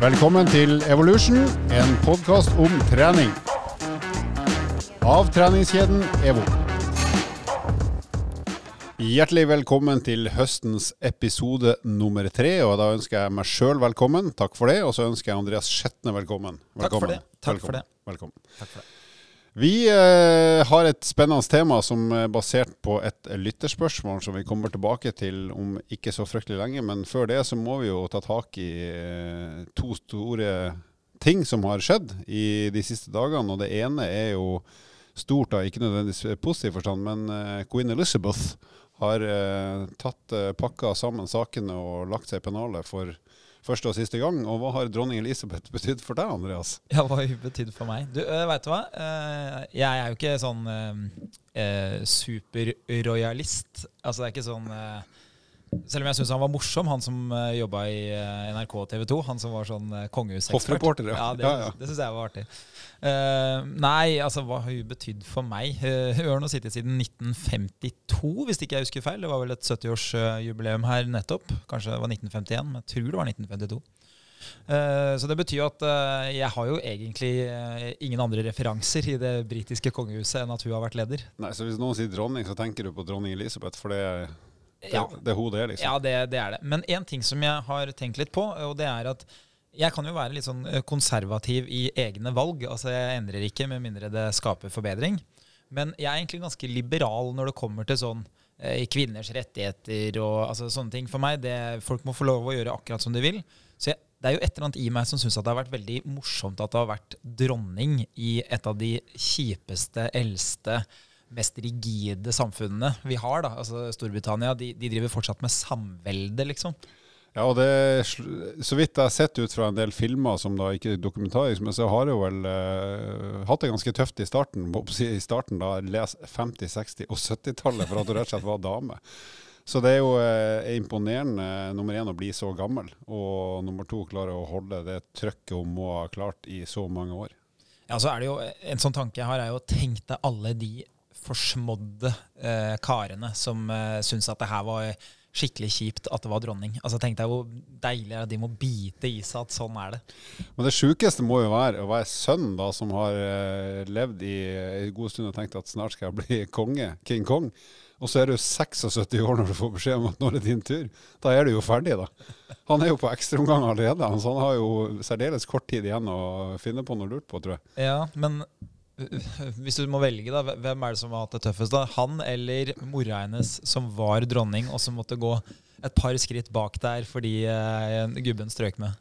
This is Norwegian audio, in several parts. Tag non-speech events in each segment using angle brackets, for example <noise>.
Velkommen til Evolution, en podkast om trening. Av treningskjeden EVO. Hjertelig velkommen til høstens episode nummer tre. Og da ønsker jeg meg sjøl velkommen. Takk for det. Og så ønsker jeg Andreas Skjetne velkommen. Takk for det. Takk velkommen. for det. Velkommen. Takk for det. Vi eh, har et spennende tema som er basert på et lytterspørsmål som vi kommer tilbake til om ikke så fryktelig lenge. Men før det så må vi jo ta tak i eh, to store ting som har skjedd i de siste dagene. Og det ene er jo stort, da, ikke nødvendigvis positiv forstand, men eh, queen Elizabeth har eh, tatt eh, pakka sammen sakene og lagt seg i pennalet for første og siste gang. Og hva har dronning Elisabeth betydd for deg, Andreas? <laughs> Ja, hva har hun betydd for meg? Du, øh, vet du hva? Eh, jeg er jo ikke sånn uh, superrojalist. Altså, det er ikke sånn eh, Selv om jeg syns han var morsom, han som uh, jobba i eh, NRK og TV 2. Han som var sånn uh, kongehusekspert. Ja. ja. Det, Ja, ja. det syns jeg var artig. Uh, nei, altså hva har hun betydd for meg? Eh, <laughs> hun har nå sittet siden 1952, hvis ikke jeg husker feil. Det var vel et 70-årsjubileum her nettopp. Kanskje det var 1951, men jeg tror det var 1952. Eh, så det betyr jo at eh, jeg har jo egentlig eh, ingen andre referanser i det britiske kongehuset enn at hun har vært leder. Nei, så Hvis noen sier dronning, så tenker du på dronning Elisabeth, for det, det, Ja, det er hun det liksom. ja det, det er det. Men én ting som jeg har tenkt litt på, og det er at jeg kan jo være litt sånn eh, konservativ i egne valg. Altså Jeg endrer ikke med mindre det skaper forbedring. Men jeg er egentlig ganske liberal når det kommer til sånn eh, kvinners rettigheter og altså, sånne ting. For meg, det, Folk må få lov å gjøre akkurat som de vil. Så jeg, det er jo et eller annet i meg som syns det har vært veldig morsomt at det har vært dronning i et av de kjipeste, eldste, mest rigide samfunnene vi har. da, altså Storbritannia de, de driver fortsatt med samvelde, liksom. Ja, og det, Så vidt jeg har sett ut fra en del filmer som da ikke er dokumentarisk, men så har jeg jo vel eh, hatt det ganske tøft i starten. I starten da les 50-, 60- og 70-tallet for at hun rett og slett var dame. Så det er jo eh, imponerende nummer én å bli så gammel, og nummer to klare å holde det trøkket hun må ha klart i så mange år. Ja, så er det jo En sånn tanke jeg har, er jo tenk deg alle de forsmådde eh, karene som eh, syntes at det her var skikkelig kjipt at det var dronning. Altså Tenk deg hvor deilig er at de må bite i seg at sånn er det. Men det sjukeste må jo være å være sønn da, som har eh, levd i en god stund og tenkt at snart skal jeg bli <laughs> konge, King Kong. Og så er du 76 år når du får beskjed om at nå er det din tur. Da er du jo ferdig, da. Han er jo på ekstraomgang allerede, så han har jo særdeles kort tid igjen å finne på noe lurt på, tror jeg. Ja, men <laughs> hvis du må velge, da, hvem er det som har hatt det tøffest? da? Han eller mora hennes som var dronning, og som måtte gå et par skritt bak der fordi eh, gubben strøk med?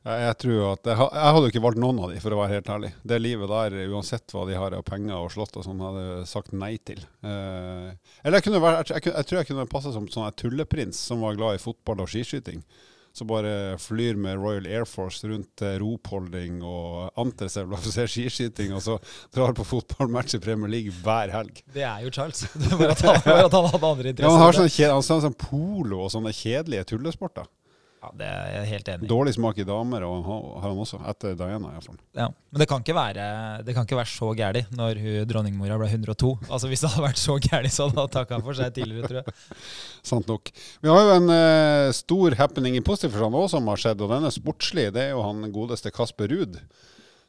Jeg, tror at jeg, jeg hadde jo ikke valgt noen av de, for å være helt ærlig. Det livet der, uansett hva de har av penger og slott og sånn, hadde jeg sagt nei til. Eh, eller jeg, vært, jeg, jeg tror jeg kunne passa som sånn tulleprins som var glad i fotball og skiskyting. Som bare flyr med Royal Air Force rundt eh, ropholding og anterseil og ser skiskyting, og så drar på fotballmatch i Premier League hver helg. Det er jo Charles. <laughs> Det var at han, bare at han hadde andre Ja, han har interesser. sånn, har sånn polo og sånne kjedelige tullesporter. Ja, det er jeg helt enig i. Dårlig smak i damer og han har han også, etter Diana iallfall. Ja. Men det kan ikke være, det kan ikke være så gæli når hun, dronningmora ble 102. Altså Hvis det hadde vært så gæli, så hadde hun takka for seg tidligere, tror jeg. <laughs> Sant nok. Vi har jo en uh, stor happening i positiv forstand også som har skjedd, og den er sportslig. Det er jo han godeste Kasper Ruud.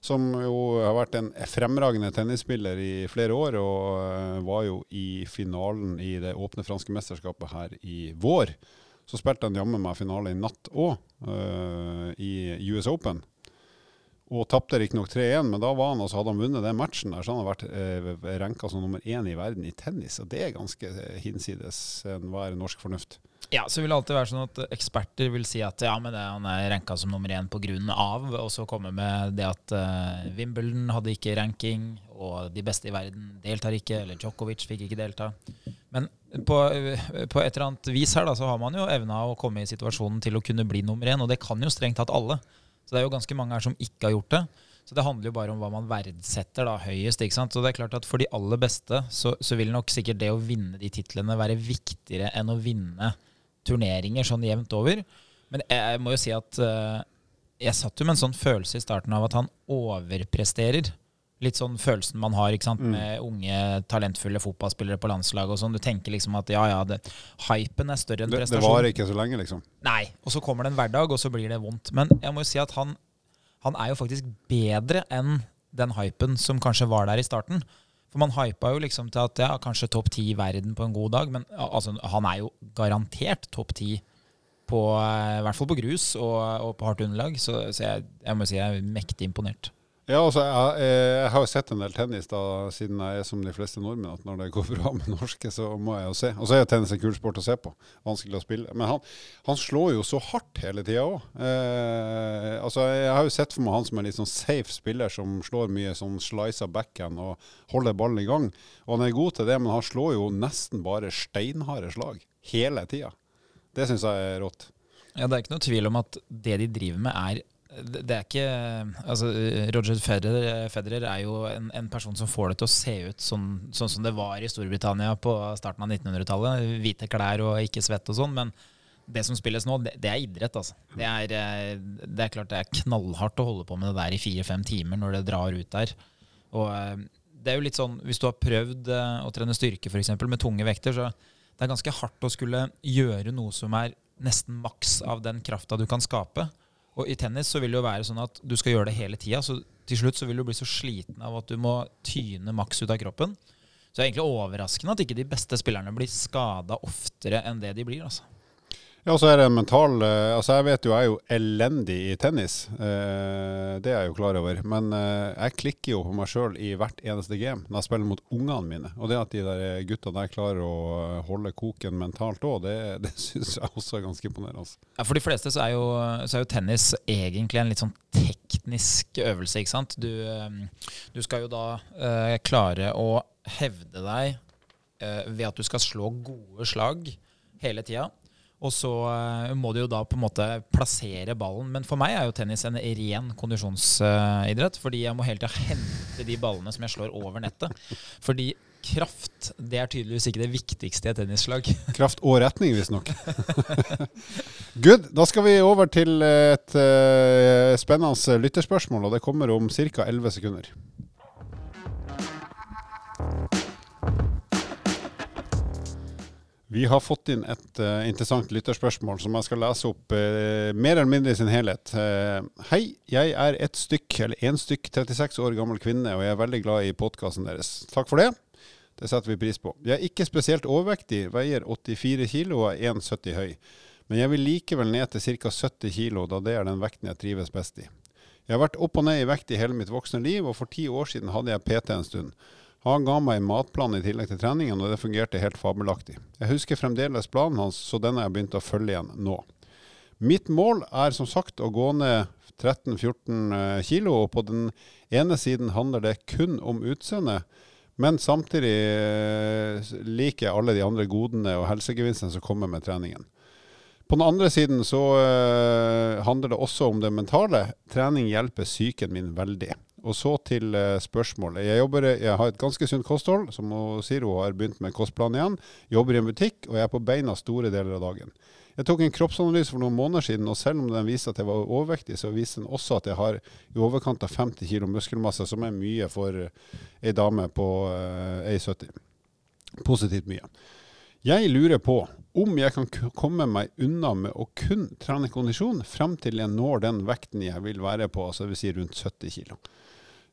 Som jo har vært en fremragende tennisspiller i flere år, og uh, var jo i finalen i det åpne franske mesterskapet her i vår. Så spilte han jammen meg finale i natt òg, i US Open. Og tapte riktignok 3-1, men da var han, altså, hadde han vunnet den matchen, der, så han har vært uh, ranka som nummer én i verden i tennis. Og det er ganske eh, hinsides enhver norsk fornuft. Ja, så vil det alltid være sånn at eksperter vil si at ja, men det, han er ranka som nummer én pga. og så komme med det at uh, Wimbledon hadde ikke ranking, og de beste i verden deltar ikke, eller Djokovic fikk ikke delta. Men på, på et eller annet vis her da, så har man jo evna å komme i situasjonen til å kunne bli nummer én, og det kan jo strengt tatt alle. Så det er jo ganske mange her som ikke har gjort det. Så det handler jo bare om hva man verdsetter da høyest. ikke sant? Så det er klart at For de aller beste så, så vil nok sikkert det å vinne de titlene være viktigere enn å vinne turneringer sånn jevnt over. Men jeg må jo si at eh, jeg satt jo med en sånn følelse i starten av at han overpresterer. Litt sånn følelsen man har Mm. med unge, talentfulle fotballspillere på landslaget og sånn. Du tenker liksom at ja, ja, det, hypen er større enn Det, det var varer ikke så lenge, liksom. Nei. Og så kommer det en hverdag, og så blir det vondt. Men jeg må jo si at han, han er jo faktisk bedre enn den hypen som kanskje var der i starten. For man hypa jo liksom til at ja, kanskje topp ti i verden på en god dag, men altså, han er jo garantert topp ti på eh, i hvert fall på grus og, og på hardt underlag. Så, så jeg, jeg må si jeg er mektig imponert. Ja, altså, jeg, jeg har sett en del tennis da, siden jeg er som de fleste nordmenn, at når det går bra med norske, så må jeg jo se. Og så er tennis en kul sport å se på. Vanskelig å spille. Men han, han slår jo så hardt hele tida òg. Eh, altså, jeg har jo sett for meg han som en litt sånn safe spiller, som slår mye sånn slice backhand og holder ballen i gang. Og han er god til det, men han slår jo nesten bare steinharde slag hele tida. Det syns jeg er rått. Ja, Det er ikke noe tvil om at det de driver med, er det er ikke altså Roger Federer, Federer er jo en, en person som får det til å se ut sånn, sånn som det var i Storbritannia på starten av 1900-tallet. Hvite klær og ikke svett og sånn. Men det som spilles nå, det, det er idrett, altså. Det er, eh, det er klart det er knallhardt å holde på med det der i fire-fem timer når det drar ut der. Og eh, det er jo litt sånn, Hvis du har prøvd eh, å trene styrke for med tunge vekter, så det er ganske hardt å skulle gjøre noe som er nesten maks av den krafta du kan skape. Og i tennis så vil det jo være sånn at du skal gjøre det hele tida. Så til slutt så vil du bli så sliten av at du må tyne maks ut av kroppen. Så det er egentlig overraskende at ikke de beste spillerne blir skada oftere enn det de blir. altså. Ja, så er det en mental eh, Altså, jeg vet jo jeg er jo elendig i tennis. Eh, det er jeg jo klar over. Men eh, jeg klikker jo på meg sjøl i hvert eneste game når jeg spiller mot ungene mine. Og det at de der gutta der klarer å holde koken mentalt òg, det, <laughs> det syns jeg også er ganske imponerende. altså. For de fleste så er, jo, så er jo tennis egentlig en litt sånn teknisk øvelse, ikke sant. Du, du skal jo da uh, klare å hevde deg uh, ved at du skal slå gode slag hele tida. Og så eh, må du jo da på en måte plassere ballen. Men for meg er jo tennis en ren kondisjonsidrett. fordi jeg må hele tida hente de ballene som jeg slår over nettet. Fordi kraft det er tydeligvis ikke det viktigste i et tennisslag. <laughs> Kraft og retning, visstnok. <laughs> Good. Da skal vi over til et eh, spennende lytterspørsmål, og det kommer om ca. 11 sekunder. Vi har fått inn et uh, interessant lytterspørsmål som jeg skal lese opp uh, mer eller mindre i sin helhet. Uh, hei, jeg er et stykk, eller én stykk, 36 år gammel kvinne, og jeg er veldig glad i podkasten deres. Takk for det. Det setter vi pris på. Jeg er ikke spesielt overvektig, veier 84 kilo og er 1,70 høy. Men jeg vil likevel ned til ca. 70 kilo, da det er den vekten jeg trives best i. Jeg har vært opp og ned i vekt i hele mitt voksne liv, og for ti år siden hadde jeg PT en stund. Han ga meg en matplan i tillegg til treningen, og det fungerte helt fabelaktig. Jeg husker fremdeles planen hans, så den har jeg begynt å følge igjen nå. Mitt mål er som sagt å gå ned 13-14 kilo, og på den ene siden handler det kun om utseende, men samtidig eh, liker jeg alle de andre godene og helsegevinstene som kommer med treningen. På den andre siden så eh, handler det også om det mentale. Trening hjelper psyken min veldig. Og så til eh, spørsmålet. Jeg, jobber, jeg har et ganske sunt kosthold, som hun sier hun har begynt med kostplan igjen. Jobber i en butikk, og jeg er på beina store deler av dagen. Jeg tok en kroppsanalyse for noen måneder siden, og selv om den viste at jeg var overvektig, så viste den også at jeg har i overkant av 50 kg muskelmasse, som er mye for ei dame på eh, 1,70. Positivt mye. Jeg lurer på om jeg kan komme meg unna med å kun trene kondisjon frem til jeg når den vekten jeg vil være på, altså dvs. si rundt 70 kg.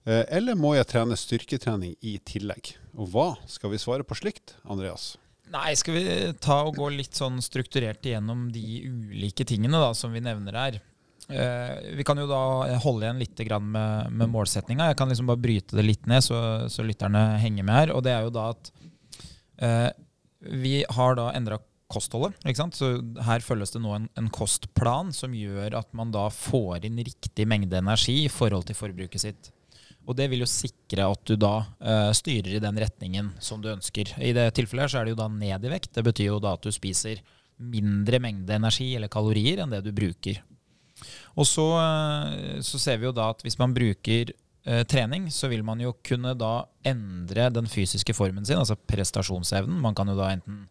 Eh, Eller må jeg trene styrketrening i tillegg? Og hva skal vi svare på slikt, Andreas? Nei, skal vi ta og gå litt sånn strukturert igjennom de ulike tingene da, som vi nevner her. Eh, vi kan jo da holde igjen litt med, med målsetninga. Jeg kan liksom bare bryte det litt ned, så, så lytterne henger med her. Og det er jo da at eh, vi har da endra kostholdet. ikke sant? Så her følges det nå en, en kostplan som gjør at man da får inn riktig mengde energi i forhold til forbruket sitt. Og det vil jo sikre at du da uh, styrer i den retningen som du ønsker. I det tilfellet her så er det jo da ned i vekt. Det betyr jo da at du spiser mindre mengde energi eller kalorier enn det du bruker. Og så, uh, så ser vi jo da at hvis man bruker eh, trening, så vil man jo kunne da endre den fysiske formen sin, altså prestasjonsevnen. Man kan jo da enten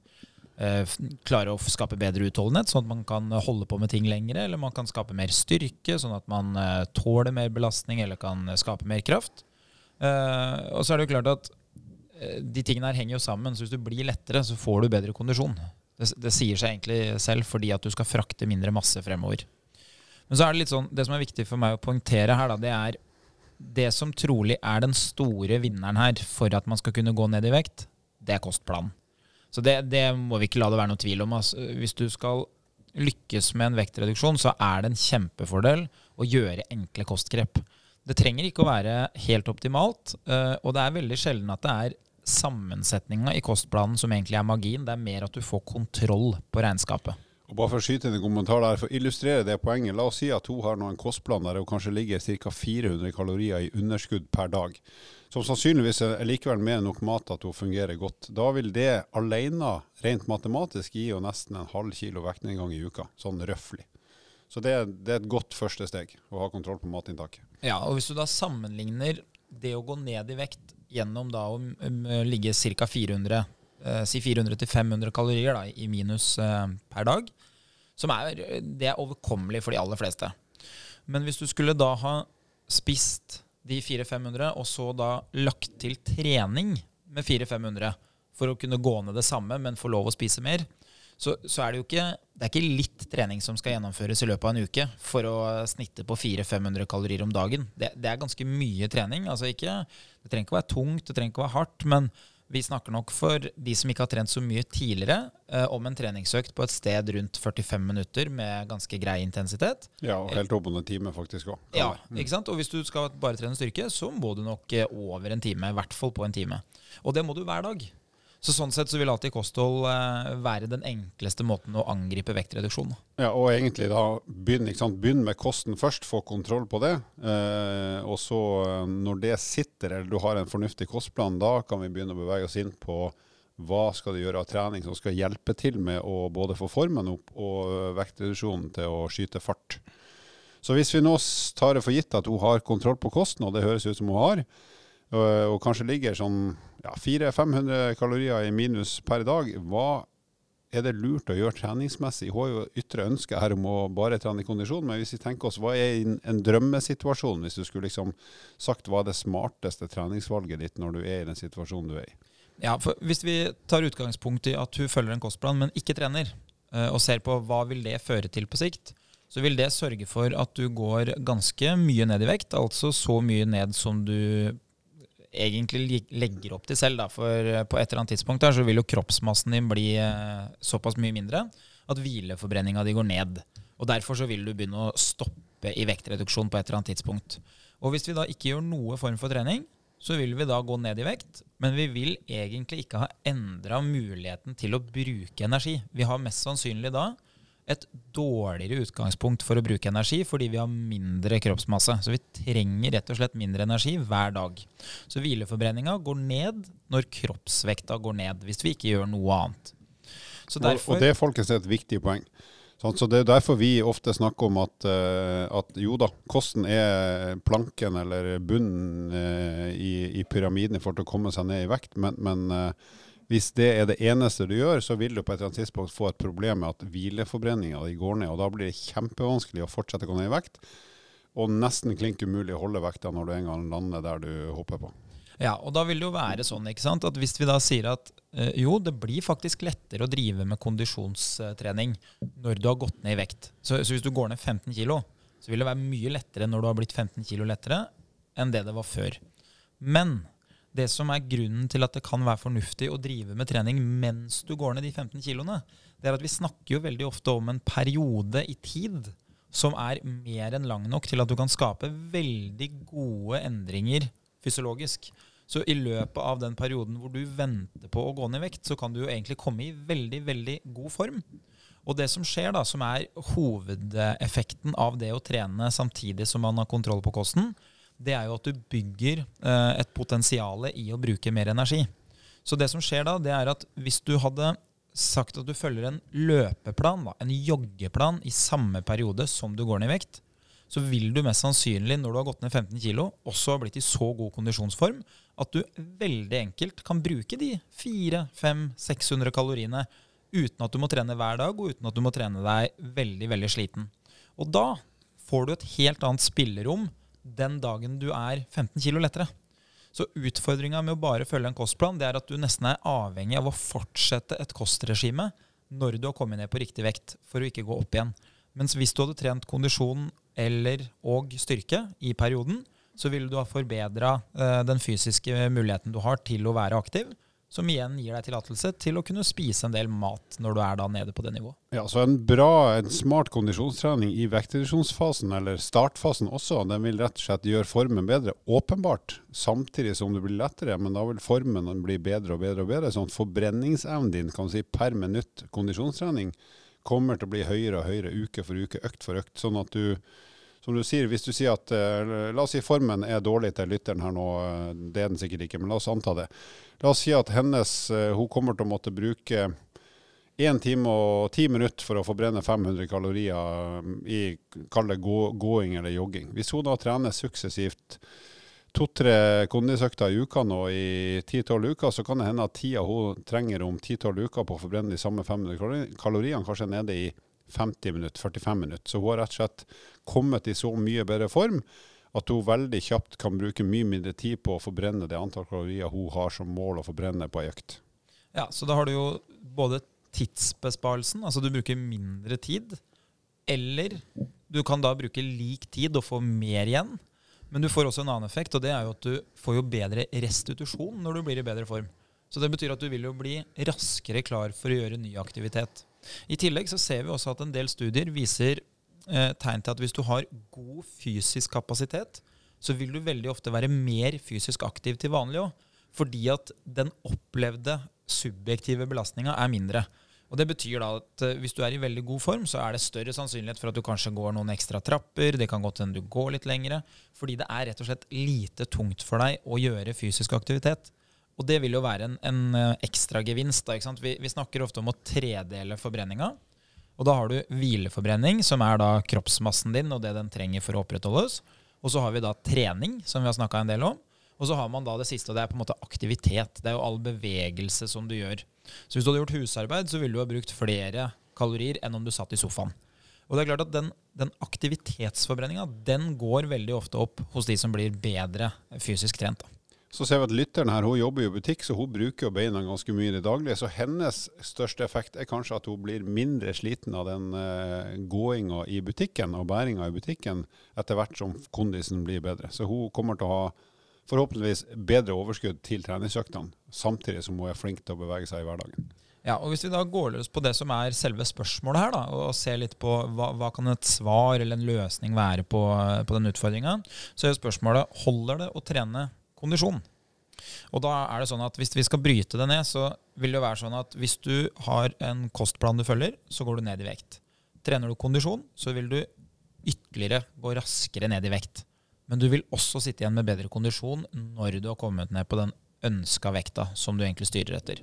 klare å skape bedre utholdenhet, sånn at man kan holde på med ting lengre, eller man kan skape mer styrke, sånn at man eh, tåler mer belastning eller kan eh, skape mer kraft. Eh, og så er det jo klart at eh, de tingene her henger jo sammen. Så hvis du blir lettere, så får du bedre kondisjon. Det, det sier seg egentlig selv fordi at du skal frakte mindre masse fremover. Men så er det litt sånn, det som er viktig for meg å poengtere her, da, det er det som trolig er den store vinneren her for at man skal kunne gå ned i vekt, det er kostplanen. Så det, det må vi ikke la det være noe tvil om. Altså, hvis du skal lykkes med en vektreduksjon, så er det en kjempefordel å gjøre enkle kostgrep. Det trenger ikke å være helt optimalt, eh, og det er veldig sjelden at det er sammensetninga i kostplanen som egentlig er magien. Det er mer at du får kontroll på regnskapet. Og bare For å skyte inn en kommentar der, for å illustrere det poenget. La oss si at hun har nå en kostplan der hun kanskje ligger ca. 400 kalorier i underskudd per dag. Som sannsynligvis er likevel mer nok mat at hun fungerer godt. Da vil det alene, rent matematisk, gi henne nesten en halv kilo vektnedgang i uka. Sånn røftlig. Så det, det, er et godt første steg, å ha kontroll på matinntaket. Ja, og hvis du da sammenligner det å gå ned i vekt gjennom da å ligge ca. 400 eh, si 400-500 kalorier da, i minus eh, per dag, som er, det er overkommelig for de aller fleste. Men hvis du skulle da ha spist de 400-500, og så da lagt til trening med 400-500 for å kunne gå ned det samme, men få lov å spise mer, så, så, er det jo ikke, det er ikke litt trening som skal gjennomføres i løpet av en uke for å snitte på 400-500 kalorier om dagen. Det, det, er ganske mye trening. Altså ikke, det trenger ikke å være tungt, det trenger ikke å være hardt. men vi snakker nok for de som ikke har trent så mye tidligere, eh, om en treningsøkt på et sted rundt 45 minutter med ganske grei intensitet. Ja, og helt opp under en time faktisk òg. Ja, ikke sant? Og hvis du skal bare trene styrke, så må du nok eh, over en time. I hvert fall på en time. Og det må du hver dag. Så Sånn sett så vil alltid kosthold eh, være den enkleste måten å angripe vektreduksjon. Ja, og egentlig da begynn, begynn med kosten først, få kontroll på det. Eh, og så eh, når det sitter, eller du har en fornuftig kostplan, da kan vi begynne å bevege oss inn på hva skal du gjøre av trening som skal hjelpe til med å både få formen opp og vektreduksjonen til å skyte fart. Så hvis vi nå tar det for gitt at hun har kontroll på kosten, og det høres ut som hun har, og, kanskje ligger sånn ja, 400-500 kalorier i minus per dag. Hva er det lurt å gjøre treningsmessig? Hun har jo ytre ønske her om å bare trene i kondisjon, men hvis vi tenker oss, hva er en drømmesituasjon, hvis du skulle liksom sagt hva er det smarteste treningsvalget ditt når du er i den situasjonen du er i? Ja, for Hvis vi tar utgangspunkt i at hun følger en kostplan, men ikke trener, eh, og ser på hva vil det føre til på sikt, så vil det sørge for at du går ganske mye ned i vekt. Altså så mye ned som du egentlig legger opp til selv. Da. For eh, på et eller annet tidspunkt der, så vil jo kroppsmassen din bli eh, såpass mye mindre at hvileforbrenninga di går ned. Og Derfor så vil du begynne å stoppe i vektreduksjon på et eller annet tidspunkt. Og Hvis vi da ikke gjør noe form for trening, så vil vi da gå ned i vekt. Men vi vil egentlig ikke ha endra muligheten til å bruke energi. Vi har mest sannsynlig da et dårligere utgangspunkt for å bruke energi fordi vi har mindre kroppsmasse. Så vi trenger rett og slett mindre energi hver dag. Så hvileforbrenninga går ned når kroppsvekta går ned, hvis vi ikke gjør noe annet. Derfor, og, det folkens er et viktig poeng. Sånn, så Det er derfor vi ofte snakker om at, eh, at jo da, kosten er planken eller bunnen eh, i, i pyramiden for å komme seg ned i vekt, men, men eh, hvis det er det eneste du gjør, så vil du på et eller annet tidspunkt få et problem med at hvileforbrenninga di går ned. og Da blir det kjempevanskelig å fortsette å gå ned i vekt. Og nesten klink umulig å holde vekta når du en gang lander der du hopper på. Ja, og da vil det jo være sånn ikke sant, at hvis vi da sier at øh, jo, det blir faktisk lettere å drive med kondisjonstrening når du har gått ned i vekt. Så, så hvis du går ned 15 kg, så vil det være mye lettere når du har blitt 15 kg lettere enn det det var før. Men det som er grunnen til at det kan være fornuftig å drive med trening mens du går ned de 15 kiloene, det er at vi snakker jo veldig ofte om en periode i tid som er mer enn lang nok til at du kan skape veldig gode endringer fysiologisk. Så i løpet av den perioden hvor du venter på å gå ned i vekt, så kan du jo egentlig komme i veldig, veldig god form. Og det som skjer, da, som er hovedeffekten av det å trene samtidig som man har kontroll på kosten, det er jo at du bygger eh, et potensial i å bruke mer energi. Så det som skjer da, det er at hvis du hadde sagt at du følger en løpeplan, en joggeplan, i samme periode som du går ned i vekt, så vil du mest sannsynlig, når du har gått ned 15 kg, også ha blitt i så god kondisjonsform at du veldig enkelt kan bruke de 400-500-600 kaloriene uten at du må trene hver dag, og uten at du må trene deg veldig, veldig sliten. Og da får du et helt annet spillerom den dagen du er 15 kg lettere. Så utfordringa med å bare følge en kostplan, det er at du nesten er avhengig av å fortsette et kostregime når du har kommet ned på riktig vekt, for å ikke gå opp igjen. Mens hvis du hadde trent kondisjon eller og styrke i perioden, så ville du ha forbedra eh, den fysiske muligheten du har til å være aktiv som igjen gir deg tillatelse til å kunne spise en del mat når du er da nede på det nivået. Ja, så En bra, en smart kondisjonstrening i vektreduksjonsfasen, eller startfasen også, den vil rett og slett gjøre formen bedre. Åpenbart. Samtidig som det blir lettere, men da vil formen bli bedre og bedre og bedre. Sånn at forbrenningsevnen din kan si per minutt kondisjonstrening kommer til å bli høyere og høyere uke for uke, økt for økt. Sånn at du som du sier, hvis du sier at uh, La oss si formen er dårlig til lytteren her nå, uh, det er den sikkert ikke, men la oss anta det. La oss si at hennes, uh, hun kommer til å måtte bruke 1 time og 10 minutter for å forbrenne 500 kalorier i kall det gå, gåing eller jogging. Hvis hun da trener suksessivt to-tre kondisøkter i uka nå i 10-12 uker, så kan det hende at tida hun trenger om 10-12 uker på å forbrenne de samme 500 kaloriene, kanskje nede i 50 minutter, 45 minutter. Så hun har rett og slett kommet i så mye bedre form at hun veldig kjapt kan bruke mye mindre tid på å forbrenne det antall kalorier hun har som mål å forbrenne på ei økt. Ja, så da har du jo både tidsbesparelsen, altså du bruker mindre tid, eller du kan da bruke lik tid og få mer igjen. Men du får også en annen effekt, og det er jo at du får jo bedre restitusjon når du blir i bedre form. Så det betyr at du vil jo bli raskere klar for å gjøre ny aktivitet. I tillegg så ser vi også at en del studier viser eh, tegn til at hvis du har god fysisk kapasitet, så vil du veldig ofte være mer fysisk aktiv til vanlig òg. Fordi at den opplevde subjektive belastninga er mindre. Og Det betyr da at uh, hvis du er i veldig god form, så er det større sannsynlighet for at du kanskje går noen ekstra trapper. Det kan godt hende du går litt lengre. Fordi det er rett og slett lite tungt for deg å gjøre fysisk aktivitet. Og det vil jo være en, en ekstragevinst. ekstra gevinst. Da, vi, vi, snakker ofte om å tredele forbrenninga. Og da har du hvileforbrenning, som er da kroppsmassen din og det den trenger for å opprettholdes. Og så har vi da trening, som vi har snakka en del om. Og så har man da det siste, og det er på en måte aktivitet. Det er jo all bevegelse som du gjør. Så hvis du hadde gjort husarbeid, så ville du ha brukt flere kalorier enn om du satt i sofaen. Og det er klart at Den, den aktivitetsforbrenninga den går veldig ofte opp hos de som blir bedre fysisk trent. da. Så ser vi at lytteren her, hun jobber jo i butikk, så hun bruker jo beina ganske mye i det daglige. Så hennes største effekt er kanskje at hun blir mindre sliten av den uh, gåinga i butikken og bæringa i butikken etter hvert som kondisen blir bedre. Så hun kommer til å ha forhåpentligvis bedre overskudd til treningsøktene, samtidig som hun er flink til å bevege seg i hverdagen. Ja, og Hvis vi da går løs på det som er selve spørsmålet her, da, og ser litt på hva, hva kan et svar eller en løsning være på, på den utfordringa, så er spørsmålet holder det å trene kondisjon. Og da er det sånn at Hvis vi skal bryte det ned, så vil det være sånn at hvis du har en kostplan du følger, så går du ned i vekt. Trener du kondisjon, så vil du ytterligere gå raskere ned i vekt. Men du vil også sitte igjen med bedre kondisjon når du har kommet ned på den ønska vekta som du egentlig styrer etter.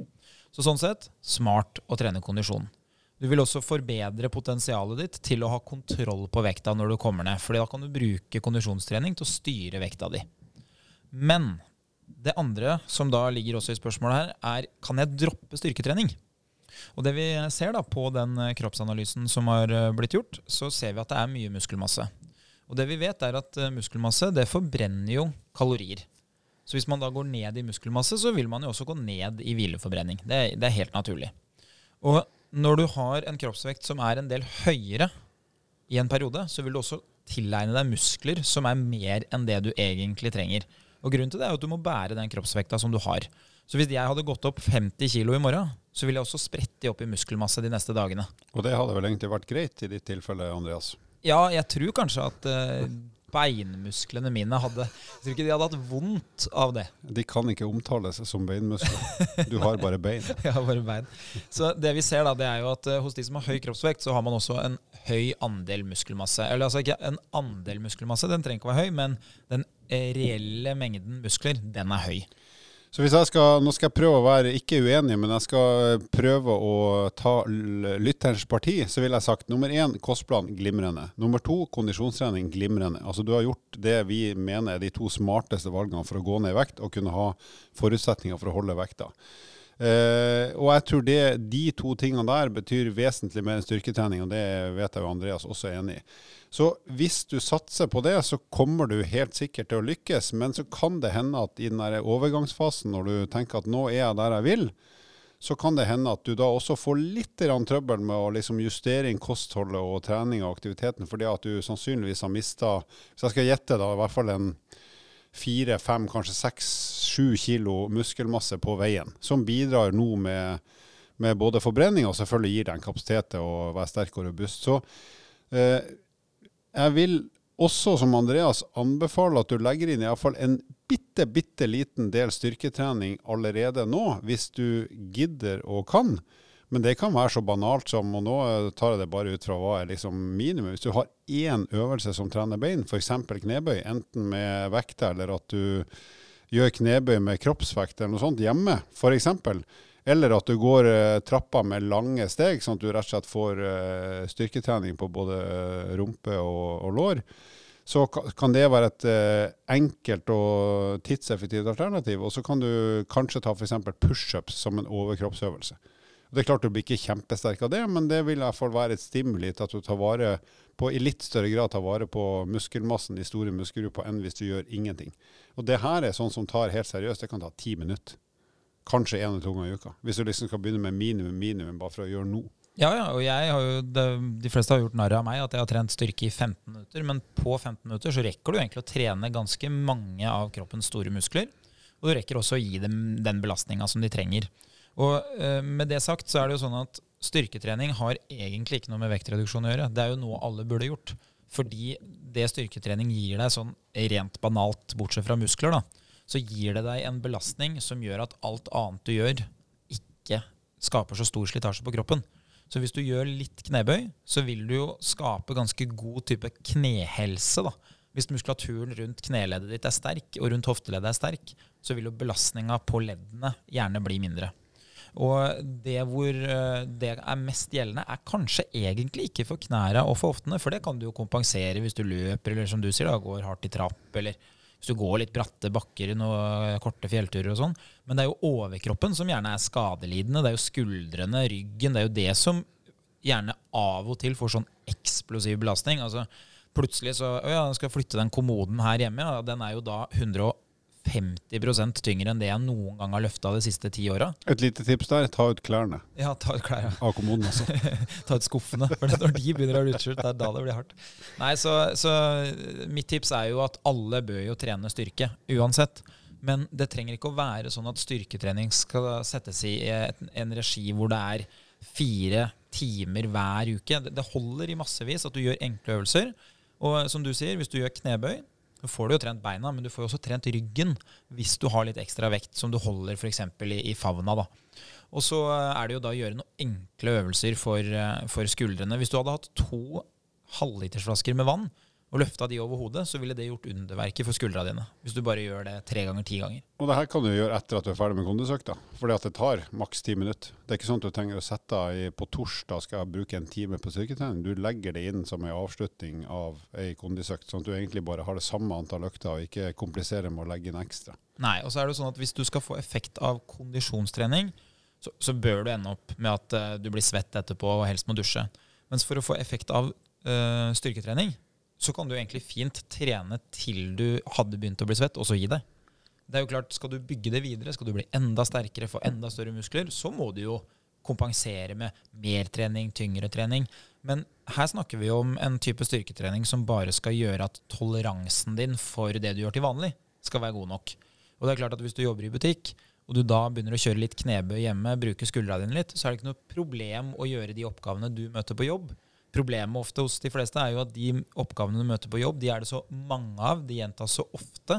Så sånn sett smart å trene kondisjon. Du vil også forbedre potensialet ditt til å ha kontroll på vekta når du kommer ned. fordi da kan du bruke kondisjonstrening til å styre vekta di. Men det andre som da ligger også i spørsmålet her, er kan jeg droppe styrketrening? Og det vi ser da på den eh, kroppsanalysen som har eh, blitt gjort, så ser vi at det er mye muskelmasse. Og det vi vet er at eh, muskelmasse det forbrenner jo kalorier. Så hvis man da går ned i muskelmasse, så vil man jo også gå ned i hvileforbrenning. Det, det er helt naturlig. Og når du har en kroppsvekt som er en del høyere i en periode, så vil du også tilegne deg muskler som er mer enn det du egentlig trenger. Og Grunnen til det er at du må bære den kroppsvekta som du har. Så hvis jeg hadde gått opp 50 kg i morgen, så ville jeg også sprette opp i muskelmasse de neste dagene. Og det hadde vel egentlig vært greit i ditt tilfelle, Andreas? Ja, jeg tror kanskje at uh, beinmusklene mine hadde Jeg tror ikke de hadde hatt vondt av det. De kan ikke omtales som beinmuskler. Du har bare bein. <laughs> har bare bein. Så det vi ser da, det er jo at uh, hos de som har høy kroppsvekt, så har man også en høy andel muskelmasse. Eller altså ikke en andel muskelmasse, den trenger ikke å være høy, men den reelle mengden muskler, den er høy. Så hvis jeg skal, Nå skal jeg prøve å være ikke uenig, men jeg skal prøve å ta lytterens parti. Så ville jeg sagt nummer én kostplan glimrende. Nummer to kondisjonstrening glimrende. Altså Du har gjort det vi mener er de to smarteste valgene for å gå ned i vekt og kunne ha forutsetninger for å holde vekta. Eh, og jeg tror det, de to tingene der betyr vesentlig mer enn styrketrening, og det vet jeg jo Andreas også er enig i. Så hvis du satser på det, så kommer du helt sikkert til å lykkes. Men så kan det hende at i den der overgangsfasen, når du tenker at nå er jeg der jeg vil, så kan det hende at du da også får litt trøbbel med å liksom justere inn kostholdet og trening og aktiviteten, fordi at du sannsynligvis har mista, hvis jeg skal gjette, da i hvert fall en fire, fem, kanskje seks, sju kilo muskelmasse på veien, som bidrar nå med, med både forbrenning og selvfølgelig gir den en kapasitet til å være sterk og robust. Så eh, jeg vil også, som Andreas, anbefale at du legger inn iallfall en bitte, bitte liten del styrketrening allerede nå, hvis du gidder og kan. Men det kan være så banalt som, og nå tar jeg det bare ut fra hva er liksom minimum. Hvis du har én øvelse som trener bein, f.eks. knebøy, enten med vekter eller at du gjør knebøy med kroppsvekt eller noe sånt hjemme, f.eks. Eller at du går uh, trappa med lange steg, sånn at du rett og slett får uh, styrketrening på både rumpe og, og lår så kan det være et enkelt og tidseffektivt alternativ. Og så kan du kanskje ta f.eks. pushups som en overkroppsøvelse. Det er klart Du blir ikke kjempesterk av det, men det vil i hvert fall være et stimuli til at du tar vare på, i litt større grad tar vare på muskelmassen i store muskelgrupper enn hvis du gjør ingenting. Og Det her er sånn som tar helt seriøst. Det kan ta ti minutter. Kanskje én eller to ganger i uka. Hvis du liksom skal begynne med minimum minimum bare for å gjøre noe. Ja, ja, og jeg har jo, det, de fleste har gjort narr av meg at jeg har trent styrke i 15 minutter. Men på 15 minutter så rekker du egentlig å trene ganske mange av kroppens store muskler. Og du rekker også å gi dem den belastninga som de trenger. Og eh, med det sagt så er det jo sånn at styrketrening har egentlig ikke noe med vektreduksjon å gjøre. Det er jo noe alle burde gjort. Fordi det styrketrening gir deg sånn rent banalt, bortsett fra muskler, da, så gir det deg en belastning som gjør at alt annet du gjør, ikke skaper så stor slitasje på kroppen. Så hvis du gjør litt knebøy, så vil du jo skape ganske god type knehelse. da. Hvis muskulaturen rundt kneleddet ditt er sterk, og rundt hofteleddet er sterk, så vil jo belastninga på leddene gjerne bli mindre. Og det hvor eh, det er mest gjeldende, er kanskje egentlig ikke for knæra og for hoftene, for det kan du jo kompensere hvis du løper eller som du sier da, går hardt i trapp, eller hvis du går litt bratte bakker i noen korte fjellturer og sånn. Men det er jo overkroppen som gjerne er skadelidende. Det er jo skuldrene, ryggen. Det er jo det som gjerne av og til får sånn eksplosiv belastning. Altså plutselig så Å ja, skal flytte den kommoden her hjemme. Ja, den er jo da 150% tyngre enn det jeg noen gang har løfta de siste ti åra. Et lite tips der, ta ut klærne. Ja, ta ut klærne. Av kommoden også. <laughs> ta ut skuffene. For når de begynner å utskjult, det er da det blir hardt. Nei, så, så mitt tips er jo at alle bør jo trene styrke, uansett. Men det trenger ikke å være sånn at styrketrening skal settes i en regi hvor det er fire timer hver uke. Det holder i massevis at du gjør enkle øvelser. Og som du sier, hvis du gjør knebøy, så får du jo trent beina, men du får jo også trent ryggen hvis du har litt ekstra vekt som du holder f.eks. I, i favna. da. Og så er det jo da å gjøre noen enkle øvelser for, eh, for skuldrene. Hvis du hadde hatt to halvlitersflasker med vann, og løfta de over hodet, så ville det gjort underverket for skuldra dine. Hvis du bare gjør det tre ganger, ti ganger. Og det her kan du gjøre etter at du er ferdig med kondisøkta, fordi at det tar maks ti minutter. Det er ikke sånn at du trenger å sette deg på torsdag skal jeg bruke en time på styrketrening. Du legger det inn som en avslutning av ei kondisøkt, sånn at du egentlig bare har det samme antall økter og ikke kompliserer med å legge inn ekstra. Nei, og så er det sånn at hvis du skal få effekt av kondisjonstrening, så, så bør du ende opp med at uh, du blir svett etterpå og helst må dusje. Mens for å få effekt av uh, styrketrening, så kan du egentlig fint trene til du hadde begynt å bli svett, og så gi deg. Det er jo klart, Skal du bygge det videre, skal du bli enda sterkere, få enda større muskler, så må du jo kompensere med mer trening, tyngre trening. Men her snakker vi om en type styrketrening som bare skal gjøre at toleransen din for det du gjør til vanlig, skal være god nok. Og det er klart at Hvis du jobber i butikk, og du da begynner å kjøre litt knebøy hjemme, bruke skuldra dine litt, så er det ikke noe problem å gjøre de oppgavene du møter på jobb. Problemet ofte hos de fleste er jo at de oppgavene du møter på jobb, de er det så mange av, de gjentas så ofte,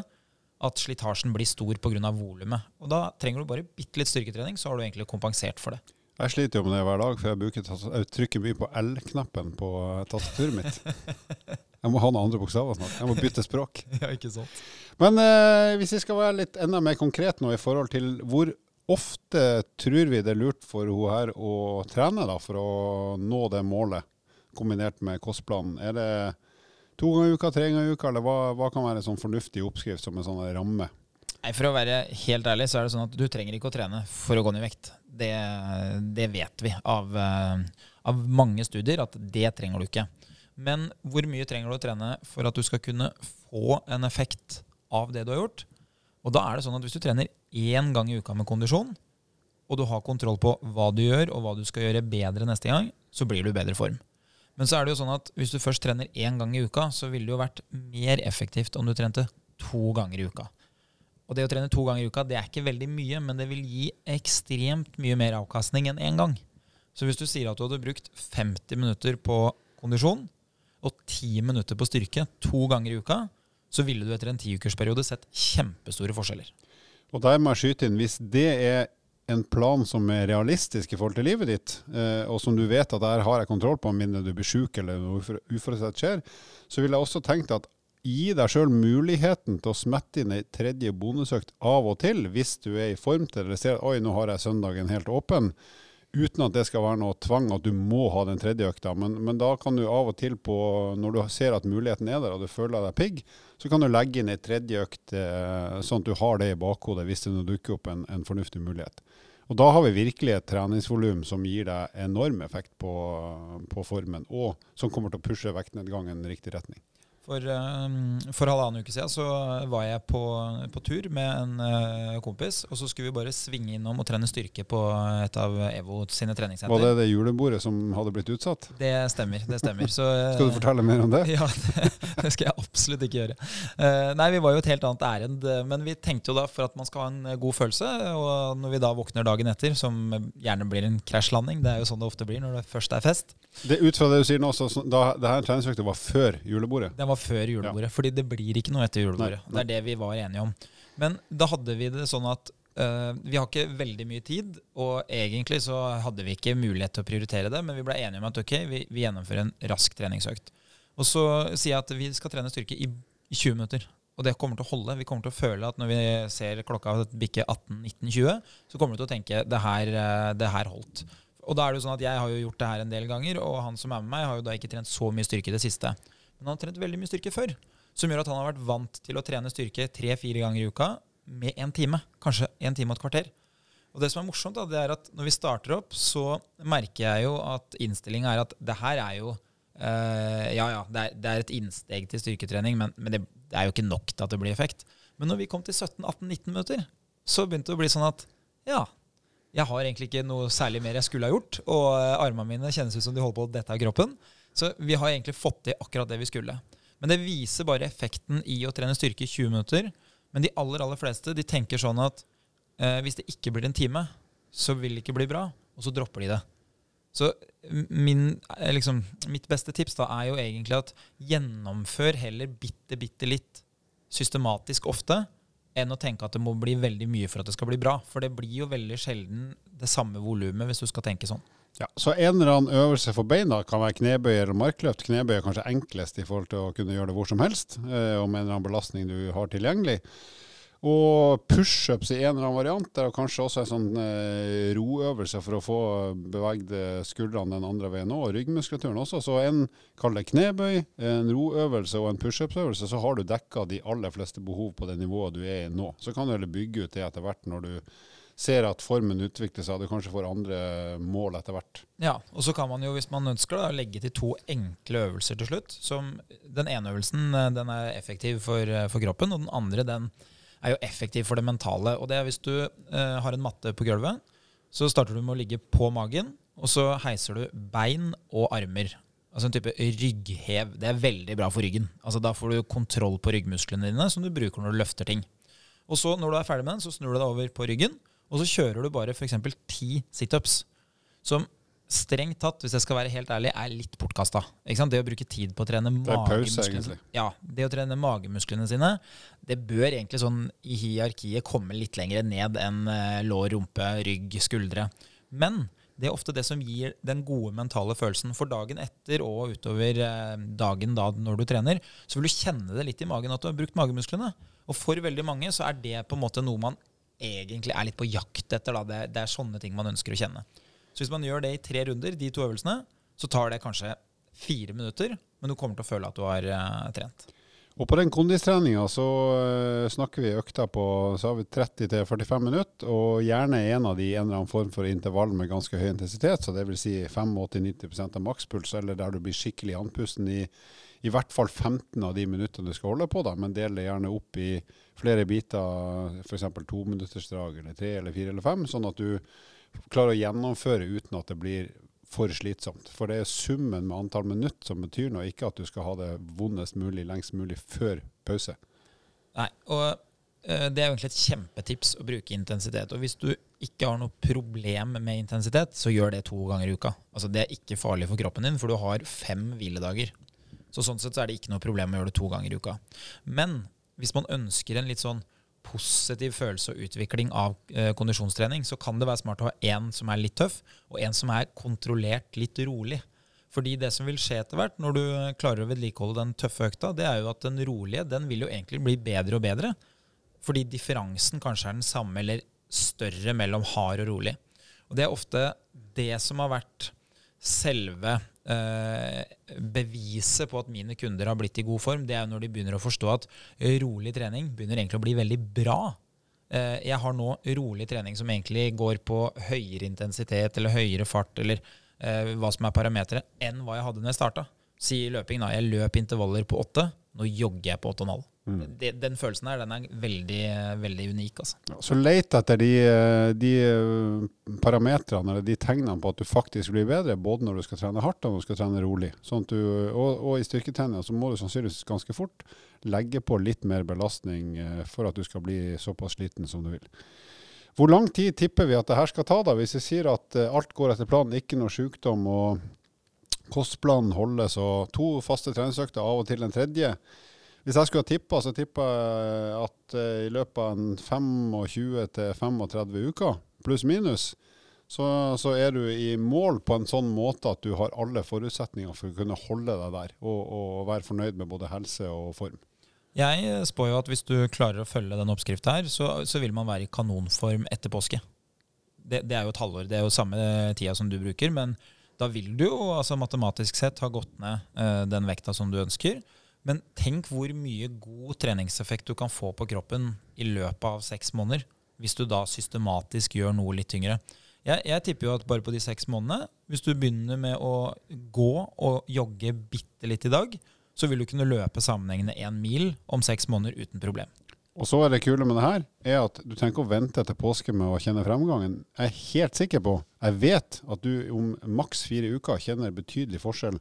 at slitasjen blir stor pga. volumet. Og da trenger du bare bitte litt styrketrening, så har du egentlig kompensert for det. Jeg sliter jo med det hver dag, for jeg, bruker, jeg trykker mye på L-knappen på tastaturet mitt. <laughs> Jeg må ha noen andre bokstaver snart. Jeg må bytte språk. <laughs> ja, ikke sant. Men eh, hvis vi skal være litt enda mer konkret nå i forhold til hvor ofte tror vi det er lurt for hun her å trene da, for å nå det målet? Kombinert med kostplanen. Er det to ganger i uka, tre ganger i uka, eller hva, hva kan være en sånn fornuftig oppskrift som en sånn ramme? Nei, For å være helt ærlig så er det sånn at du trenger ikke å trene for å gå ned i vekt. Det, det vet vi av, eh, av, mange studier at det trenger du ikke. Men hvor mye trenger du å trene for at du skal kunne få en effekt av det du har gjort? Og da er det sånn at hvis du trener én gang i uka med kondisjon, og du har kontroll på hva du gjør, og hva du skal gjøre bedre neste gang, så blir du i bedre form. Men så er det jo sånn at hvis du først trener én gang i uka, så ville det jo vært mer effektivt om du trente to ganger i uka. Og det å trene to ganger i uka det er ikke veldig mye, men det vil gi ekstremt mye mer avkastning enn én gang. Så hvis du sier at du hadde brukt 50 minutter på kondisjon og 10 minutter på styrke to ganger i uka, så ville du etter en tiukersperiode sett kjempestore forskjeller. Og der må jeg skyte inn, hvis det er en plan som er realistisk i forhold til livet ditt, eh, og som du vet at der har jeg kontroll på, mindre du blir syk eller noe uforutsett skjer, så vil jeg også tenke at gi deg sjøl muligheten til å smette inn ei tredje bonusøkt av og til, hvis du er i form til det, eller ser at oi, nå har jeg søndagen helt åpen. Uten at det skal være noe tvang at du må ha den tredje økta. Men, men, da kan du av og til, på, når du ser at muligheten er der og du føler deg pigg, så kan du legge inn ei tredje økt, eh, sånn at du har det i bakhodet hvis det dukker opp en, en fornuftig mulighet. Og Da har vi virkelig et treningsvolum som gir deg enorm effekt på, på formen, og som kommer til å pushe vektnedgangen i riktig retning. For, um, for, halvannen uke siden så var jeg på, på tur med en uh, kompis. Og så skulle vi bare svinge innom og trene styrke på et av EVO sine treningssenter. Var det det julebordet som hadde blitt utsatt? Det stemmer. det stemmer. Så, <laughs> skal du fortelle mer om det? <laughs> Ja, det, det skal jeg absolutt ikke gjøre. Uh, nei, vi var jo et helt annet ærend. Men vi tenkte jo da for at man skal ha en god følelse, og når vi da våkner dagen etter, som gjerne blir en krasjlanding, det er jo sånn det ofte blir når det først er fest. Det Ut fra det du sier nå, så da, det her treningsøkta var før julebordet? Den var var før julebordet. Ja. Fordi det blir ikke noe etter julebordet. Nei, nei. Det er det vi var enige om. Men da hadde vi det sånn at uh, vi har ikke veldig mye tid, og egentlig så hadde vi ikke mulighet til å prioritere det, men vi ble enige om at ok, vi, vi gjennomfører en rask treningsøkt. Og så sier jeg at vi skal trene styrke i, i 20 minutter. Og det kommer til å holde. Vi kommer til å føle at når vi ser klokka bikke 18-19-20, så kommer vi til å tenke det her, eh, det her holdt. Og da er det jo sånn at Jeg har jo gjort det her en del ganger, og han som er med meg, har jo da ikke trent så mye styrke i det siste. Men han har trent veldig mye styrke før. Som gjør at han har vært vant til å trene styrke tre-fire ganger i uka med én time. Kanskje en time og et kvarter. Og det som er morsomt, da, det er at når vi starter opp, så merker jeg jo at innstillinga er at det her er jo uh, Ja, ja, det er, det er, et innsteg til styrketrening, men, men det, det, er jo ikke nok til at det blir effekt. Men når vi kom til 17-18-19 minutter, så begynte det å bli sånn at ja, jeg har egentlig ikke noe særlig mer jeg skulle ha gjort, og uh, armene mine kjennes ut som de holder på å dette av kroppen. Så vi har egentlig fått til akkurat det vi skulle. Men det viser bare effekten i å trene styrke i 20 minutter. Men de aller aller fleste de tenker sånn at eh, hvis det ikke blir en time, så vil det ikke bli bra. Og så dropper de det. Så min, eh, liksom, mitt beste tips da er jo egentlig at gjennomfør heller bitte, bitte litt systematisk ofte enn å tenke at det må bli veldig mye for at det skal bli bra. For det blir jo veldig sjelden det samme volumet hvis du skal tenke sånn. Ja, Så en eller annen øvelse for beina kan være knebøy eller markløft. Knebøy er kanskje enklest i forhold til å kunne gjøre det hvor som helst, eh, med en eller annen belastning du har tilgjengelig. Og pushups i en eller annen variant. Er kanskje også en sånn eh, roøvelse for å få beveget skuldrene den andre veien òg, og ryggmuskulaturen også. Så en kall det knebøy, en roøvelse og en pushupsøvelse, så har du dekka de aller fleste behov på det nivået du er i nå. Så kan du heller bygge ut det etter hvert når du ser at formen utvikler seg, og du kanskje får andre mål etter hvert. Ja, og så kan man jo, hvis man ønsker det, legge til to enkle øvelser til slutt. Som den ene øvelsen eh, den er effektiv for, eh, for, kroppen, og den andre den er jo effektiv for det mentale. Og det er hvis du eh, har en matte på gulvet, så starter du med å ligge på magen, og så heiser du bein og armer. Altså en type rygghev. Det er veldig bra for ryggen. Altså Da får du kontroll på ryggmusklene dine, som du bruker når du løfter ting. Og så Når du er ferdig med den, så snur du deg over på ryggen, og så kjører du bare f.eks. ti situps. Som strengt tatt, hvis jeg skal være helt ærlig, er litt bortkasta. Det å bruke tid på å trene magemusklene ja, det å trene magemusklene sine, det bør egentlig sånn i hierarkiet komme litt lenger ned enn eh, lår, rumpe, rygg, skuldre. Men det er ofte det som gir den gode mentale følelsen. For dagen etter og utover eh, dagen da når du trener, så vil du kjenne det litt i magen at du har brukt magemusklene. Og for veldig mange så er det på en måte noe man egentlig er litt på jakt etter. Det, det, er sånne ting man ønsker å kjenne. Så hvis man gjør det i tre runder, de to øvelsene, så tar det kanskje fire minutter, men du kommer til å føle at du har uh, trent. Og på den kondistreninga så uh, snakker vi økta på så har vi 30-45 minutter, og gjerne en av de en eller annen form for intervall med ganske høy intensitet, så vil si 85-90% av makspuls, eller der du blir skikkelig andpusten i i hvert fall 15 av de minuttene du skal holde på, da, men del det gjerne opp i flere biter, f.eks. tominuttersdrag eller tre eller fire eller fem, sånn at du klarer å gjennomføre uten at det blir for slitsomt. For det er summen med antall minutt som betyr noe, ikke at du skal ha det vondest mulig lengst mulig før pause. Nei, og uh, det er egentlig et kjempetips å bruke intensitet. Og hvis du ikke har noe problem med intensitet, så gjør det to ganger i uka. Altså Det er ikke farlig for kroppen din, for du har fem hviledager. Så sånn sett så er det ikke noe problem å gjøre det to ganger i uka. Men hvis man ønsker en litt sånn positiv følelse og utvikling av eh, kondisjonstrening, så kan det være smart å ha én som er litt tøff, og en som er kontrollert litt rolig. Fordi det som vil skje etter hvert, når du klarer å vedlikeholde den tøffe økta, det er jo at den rolige den vil jo egentlig bli bedre og bedre. Fordi differansen kanskje er den samme eller større mellom hard og rolig. Og det er ofte det som har vært selve eh, beviset på at mine kunder har blitt i god form, det er jo når de begynner å forstå at rolig trening begynner egentlig å bli veldig bra. Eh, jeg har nå rolig trening som egentlig går på høyere intensitet eller høyere fart eller eh, hva som er parameteret, enn hva jeg hadde når jeg starta. Si løping, da. Jeg løp intervaller på åtte. Nå jogger jeg på åtte og en halv. Mm. den følelsen her, den er veldig, veldig unik. Altså. Ja, så let etter de, de eh, parametrene eller de tegnene på at du faktisk blir bedre, både når du skal trene hardt og når du skal trene rolig. Sånn du, og, og, i styrketrening så må du sannsynligvis ganske fort legge på litt mer belastning eh, for at du skal bli såpass sliten som du vil. Hvor lang tid tipper vi at det her skal ta, da, hvis jeg sier at eh, alt går etter planen, ikke noe sykdom og kostplanen holdes og to faste treningsøkter, av og til en tredje? Hvis jeg skulle ha tippa, så tippa jeg at uh, i løpet av en 25-35 uker, pluss minus, så, så, er du i mål på en sånn måte at du har alle forutsetninger for å kunne holde deg der og, og være fornøyd med både helse og form. Jeg spår jo at hvis du klarer å følge den oppskrifta her, så, så, vil man være i kanonform etter påske. Det, det, er jo et halvår. Det er jo samme tida som du bruker, men da vil du jo altså matematisk sett ha gått ned eh, den vekta som du ønsker. Men tenk hvor mye god treningseffekt du kan få på kroppen i løpet av seks måneder, hvis du da systematisk gjør noe litt tyngre. Jeg, jeg, tipper jo at bare på de seks månedene, hvis du begynner med å gå og jogge bitte litt i dag, så vil du kunne løpe sammenhengende én mil om seks måneder uten problem. Og så er det kule med det her, er at du trenger ikke å vente til påske med å kjenne fremgangen. Jeg er helt sikker på, jeg vet at du om maks fire uker kjenner betydelig forskjell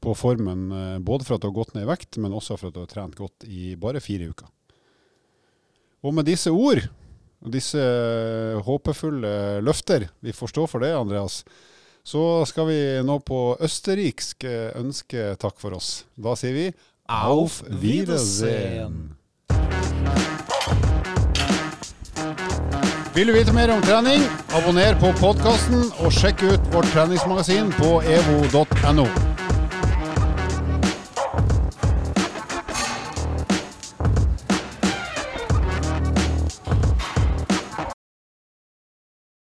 på formen, eh, både for at du har gått ned i vekt, men også for at du har trent godt i bare fire uker. Og med disse ord, og disse eh, håpefulle løfter, vi får stå for det, Andreas, så skal vi nå på østerriksk eh, ønske takk for oss. Da sier vi Auf Wiedersehen. Vil du vite mer om trening, abonner på podkasten og sjekk ut vårt treningsmagasin på evo.no.